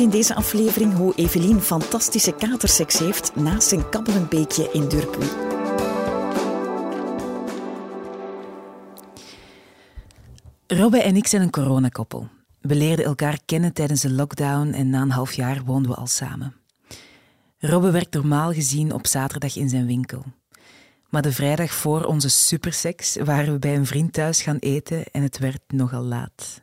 In deze aflevering hoe Evelien fantastische katerseks heeft naast een kabbelend beekje in Durpu. Robbe en ik zijn een coronakoppel. We leerden elkaar kennen tijdens de lockdown en na een half jaar woonden we al samen. Robbe werkt normaal gezien op zaterdag in zijn winkel. Maar de vrijdag voor onze superseks waren we bij een vriend thuis gaan eten en het werd nogal laat.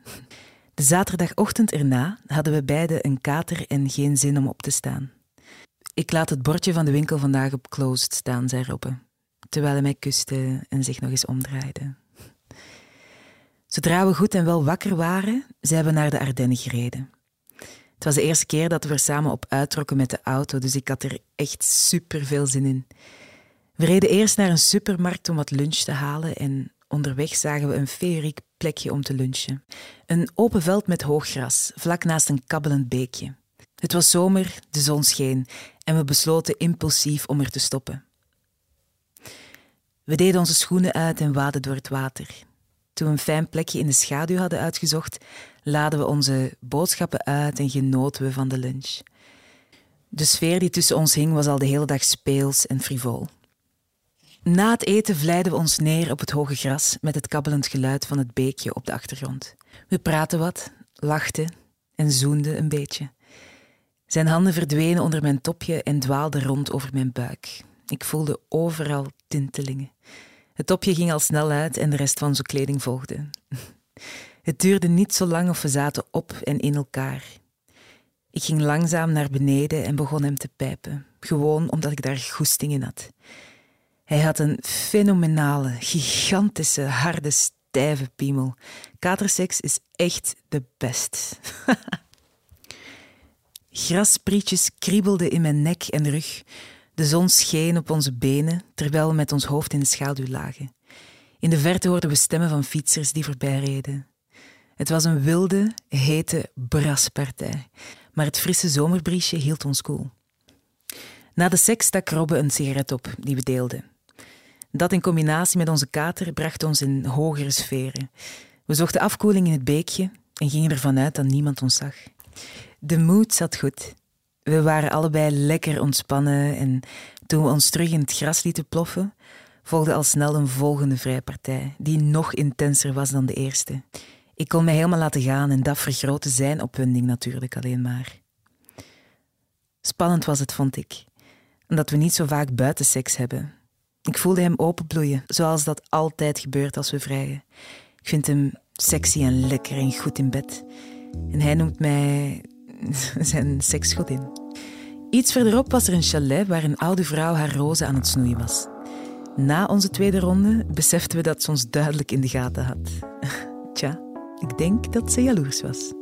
Zaterdagochtend erna hadden we beiden een kater en geen zin om op te staan. Ik laat het bordje van de winkel vandaag op closed staan, zei Robbe, terwijl hij mij kuste en zich nog eens omdraaide. Zodra we goed en wel wakker waren, zijn we naar de Ardennen gereden. Het was de eerste keer dat we er samen op uittrokken met de auto, dus ik had er echt super veel zin in. We reden eerst naar een supermarkt om wat lunch te halen en onderweg zagen we een feeriek plekje om te lunchen. Een open veld met hoog gras, vlak naast een kabbelend beekje. Het was zomer, de zon scheen en we besloten impulsief om er te stoppen. We deden onze schoenen uit en waden door het water. Toen we een fijn plekje in de schaduw hadden uitgezocht, laden we onze boodschappen uit en genoten we van de lunch. De sfeer die tussen ons hing was al de hele dag speels en frivol. Na het eten vlijden we ons neer op het hoge gras met het kabbelend geluid van het beekje op de achtergrond. We praten wat, lachten en zoenden een beetje. Zijn handen verdwenen onder mijn topje en dwaalden rond over mijn buik. Ik voelde overal tintelingen. Het topje ging al snel uit en de rest van zijn kleding volgde. Het duurde niet zo lang of we zaten op en in elkaar. Ik ging langzaam naar beneden en begon hem te pijpen, gewoon omdat ik daar goesting in had. Hij had een fenomenale, gigantische, harde, stijve piemel. Katerseks is echt de best. Grasprietjes kriebelden in mijn nek en rug. De zon scheen op onze benen terwijl we met ons hoofd in de schaduw lagen. In de verte hoorden we stemmen van fietsers die voorbij reden. Het was een wilde, hete braspartij, maar het frisse zomerbriesje hield ons koel. Na de seks stak Robbe een sigaret op die we deelden. Dat in combinatie met onze kater bracht ons in hogere sferen. We zochten afkoeling in het beekje en gingen ervan uit dat niemand ons zag. De moed zat goed. We waren allebei lekker ontspannen en toen we ons terug in het gras lieten ploffen, volgde al snel een volgende vrijpartij, die nog intenser was dan de eerste. Ik kon mij helemaal laten gaan en dat vergrootte zijn opwinding natuurlijk alleen maar. Spannend was het, vond ik, omdat we niet zo vaak buitenseks hebben. Ik voelde hem openbloeien, zoals dat altijd gebeurt als we vrijen. Ik vind hem sexy en lekker en goed in bed. En hij noemt mij zijn seksgodin. Iets verderop was er een chalet waar een oude vrouw haar rozen aan het snoeien was. Na onze tweede ronde beseften we dat ze ons duidelijk in de gaten had. Tja, ik denk dat ze jaloers was.